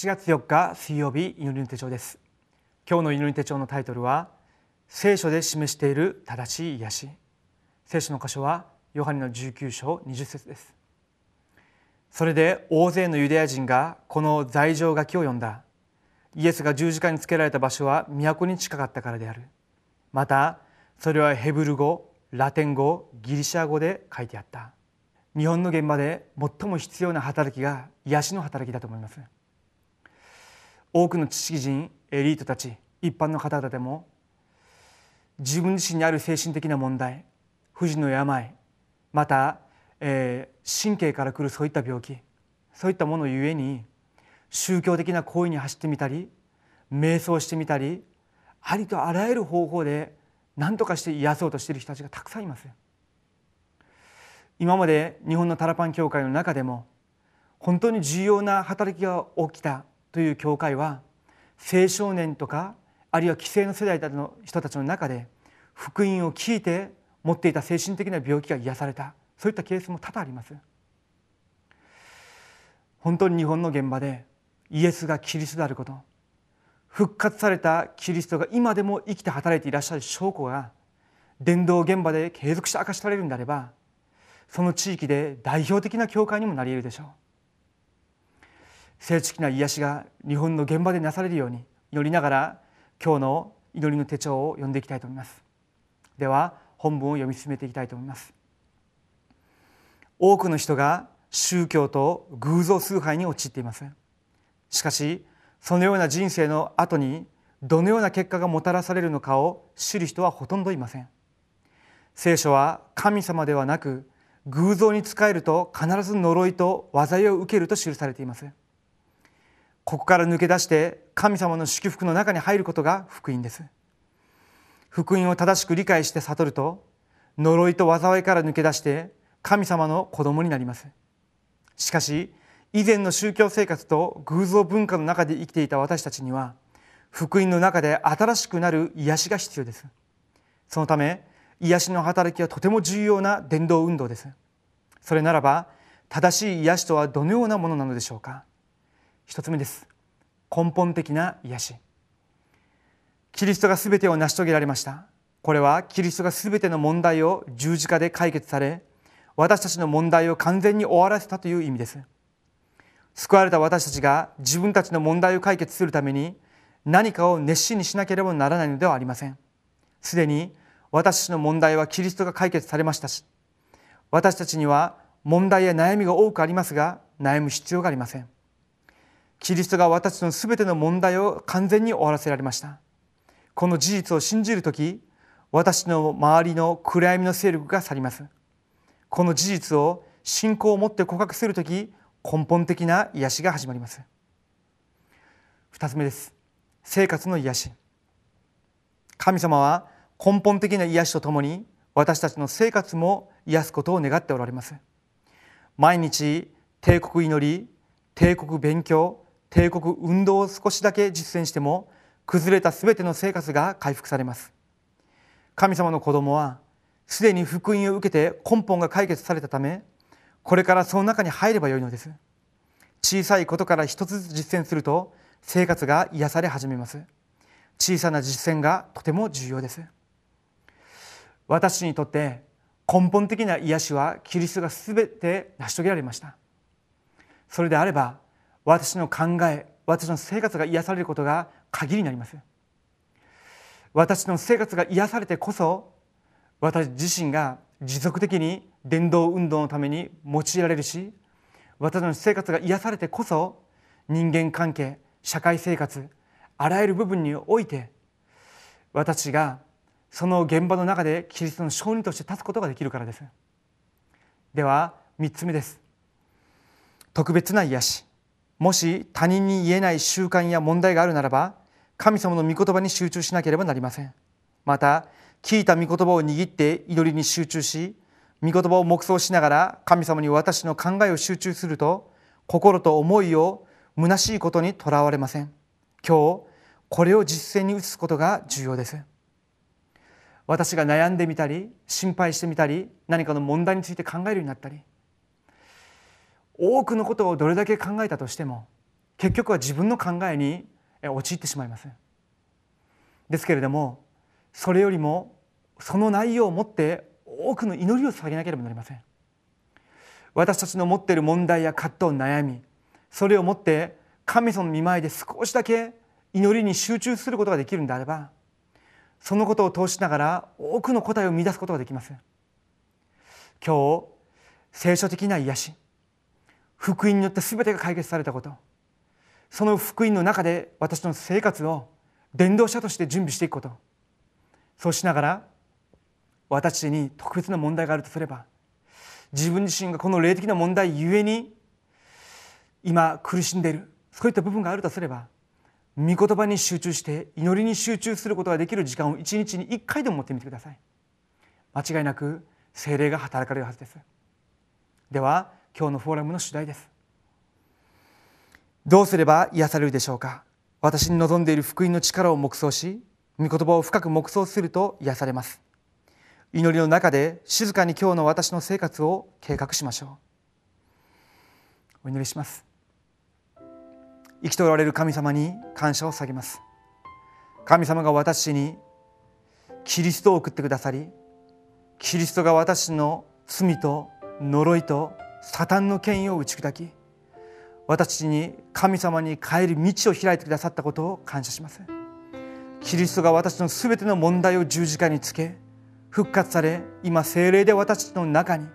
8月4日水曜日祈りの手帳です。今日の祈り手帳のタイトルは聖書で示している正しい癒し。聖書の箇所はヨハネの19章20節です。それで大勢のユダヤ人がこの罪状書きを読んだ。イエスが十字架につけられた場所は都に近かったからである。またそれはヘブル語ラテン語ギリシャ語で書いてあった。日本の現場で最も必要な働きが癒しの働きだと思います。多くの知識人エリートたち一般の方々でも自分自身にある精神的な問題不治の病また、えー、神経から来るそういった病気そういったものゆえに宗教的な行為に走ってみたり瞑想してみたりありとあらゆる方法で何とかして癒そうとしている人たちがたくさんいます。今まで日本のタラパン教会の中でも本当に重要な働きが起きたという教会は青少年とかあるいは既成の世代の人たちの中で福音を聞いて持っていた精神的な病気が癒された。そういったケースも多々あります。本当に日本の現場でイエスがキリストであること復活されたキリストが今でも生きて働いていらっしゃる証拠が伝道現場で継続して明かしされるんであればその地域で代表的な教会にもなり得るでしょう。正式な癒しが日本の現場でなされるように祈りながら今日の祈りの手帳を読んでいきたいと思います。では本文を読み進めていきたいと思います。多くの人が宗教と偶像崇拝に陥っています。しかしそのような人生の後にどのような結果がもたらされるのかを知る人はほとんどいません。聖書は神様ではなく偶像に仕えると必ず呪いと災いを受けると記されています。ここから抜け出して神様の祝福の中に入ることが福音です。福音を正しく理解して悟ると呪いと災いから抜け出して神様の子供になります。しかし以前の宗教生活と偶像文化の中で生きていた私たちには福音の中で新しくなる癒しが必要です。そのため癒しの働きはとても重要な伝道運動です。それならば正しい癒しとはどのようなものなのでしょうか。一つ目です。根本的な癒し。キリストが全てを成し遂げられました。これはキリストが全ての問題を十字架で解決され私たちの問題を完全に終わらせたという意味です。救われた私たちが自分たちの問題を解決するために何かを熱心にしなければならないのではありません。すでに私たちの問題はキリストが解決されましたし私たちには問題や悩みが多くありますが悩む必要がありません。キリストが私たちのすべての問題を完全に終わらせられました。この事実を信じるとき私の周りの暗闇の勢力が去ります。この事実を信仰を持って告白するとき根本的な癒しが始まります。二つ目です。生活の癒し。神様は根本的な癒しとともに私たちの生活も癒すことを願っておられます。毎日帝国祈り帝国勉強帝国運動を少しだけ実践しても崩れた全ての生活が回復されます。神様の子供はすでに福音を受けて根本が解決されたためこれからその中に入ればよいのです。小さいことから一つずつ実践すると生活が癒され始めます。小さな実践がとても重要です。私にとって根本的な癒しはキリストが全て成し遂げられました。それであれば私の考え私の生活が癒されることが鍵になります。私の生活が癒されてこそ私自身が持続的に伝道運動のために用いられるし私の生活が癒されてこそ人間関係社会生活あらゆる部分において私がその現場の中でキリストの証人として立つことができるからです。では3つ目です。特別な癒し。もし他人に言えない習慣や問題があるならば神様の御言葉に集中しなければなりません。また聞いた御言葉を握って祈りに集中し御言葉を黙想しながら神様に私の考えを集中すると心と思いを虚しいことにとらわれません。今日これを実践に移すことが重要です。私が悩んでみたり心配してみたり何かの問題について考えるようになったり多くのことをどれだけ考えたとしても結局は自分の考えに陥ってしまいますですけれどもそれよりもその内容をもって多くの祈りを捧げなければなりません。私たちの持っている問題や葛藤悩みそれをもって神様の見前で少しだけ祈りに集中することができるんであればそのことを通しながら多くの答えを見出すことができます今日聖書的な癒し福音によって全てが解決されたこと。その福音の中で私の生活を伝道者として準備していくこと。そうしながら私に特別な問題があるとすれば自分自身がこの霊的な問題ゆえに今苦しんでいるそういった部分があるとすれば御言葉に集中して祈りに集中することができる時間を一日に一回でも持ってみてください。間違いなく精霊が働かれるはずです。では今日のフォーラムの主題です。どうすれば癒されるでしょうか？私に望んでいる福音の力を黙想し御言葉を深く黙想すると癒されます。祈りの中で静かに今日の私の生活を計画しましょう。お祈りします。生きとられる神様に感謝を下げます。神様が私にキリストを送ってくださりキリストが私の罪と呪いとサタンの権威を打ち砕き私たちに神様に帰る道を開いてくださったことを感謝します。キリストが私のすべての問題を十字架につけ復活され今精霊で私たちの中に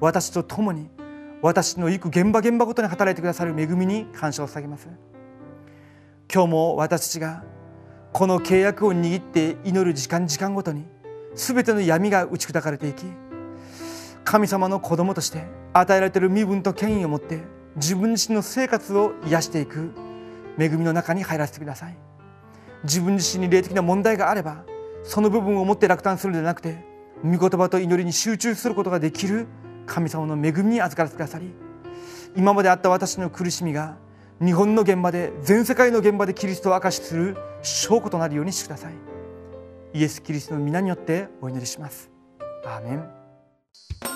私と共に私の行く現場現場ごとに働いてくださる恵みに感謝を下げます。今日も私たちがこの契約を握って祈る時間時間ごとに全ての闇が打ち砕かれていき神様の子供として与えられている身分と権威を持って自分自身の生活を癒していく恵みの中に入らせてください。自分自身に霊的な問題があればその部分を持って落胆するのではなくて御言葉と祈りに集中することができる神様の恵みに預からせてくださり今まであった私の苦しみが日本の現場で全世界の現場でキリストを明かしする証拠となるようにしてください。イエス・キリストの皆によってお祈りします。アーメン。